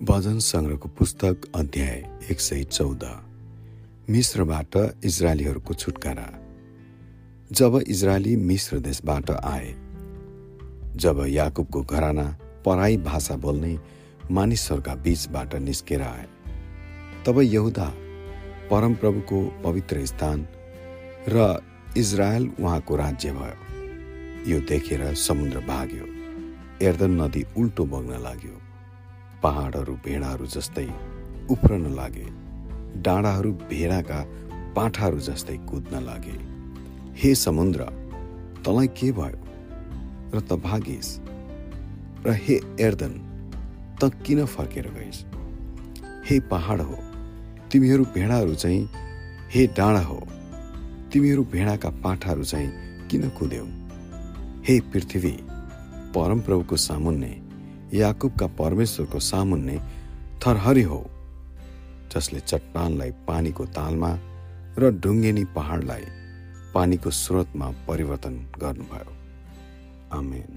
भजन सङ्ग्रहको पुस्तक अध्याय एक सय चौध। मिश्रबाट इजरायलीहरूको छुटकारा। जब इजरायली मिश्र देशबाट आए जब याकुबको घराना पराई भाषा बोल्ने मानिसहरूका बीचबाट निस्केर आए तब यहुदा परमप्रभुको पवित्र स्थान र इजरायल उहाँको राज्य भयो। यो देखेर समुद्र भाग्यो एर्दन नदी उल्टो बग्न लाग्यो। पहाडहरू भेडाहरू जस्तै उफ्रन लागे। डाँडाहरू भेडाका पाठाहरू जस्तै कुद्न लागे। हे समुद्र तँलाई के भयो? र त भागिस र हे एर्दन त किन फर्केर गइस? हे पहाड हो तिमीहरू भेडाहरू चाहिँ हे डाँडा हो तिमीहरू भेडाका पाठाहरू चाहिँ किन कुद्यौ हे पृथ्वी परमप्रभुको सामुन्ने याकुबका परमेश्वरको सामुन्ने थरहरी हो जसले चट्टानलाई पानीको तालमा र ढुङ्गेनी पहाडलाई पानीको स्रोतमा परिवर्तन गर्नुभयो। आमेन।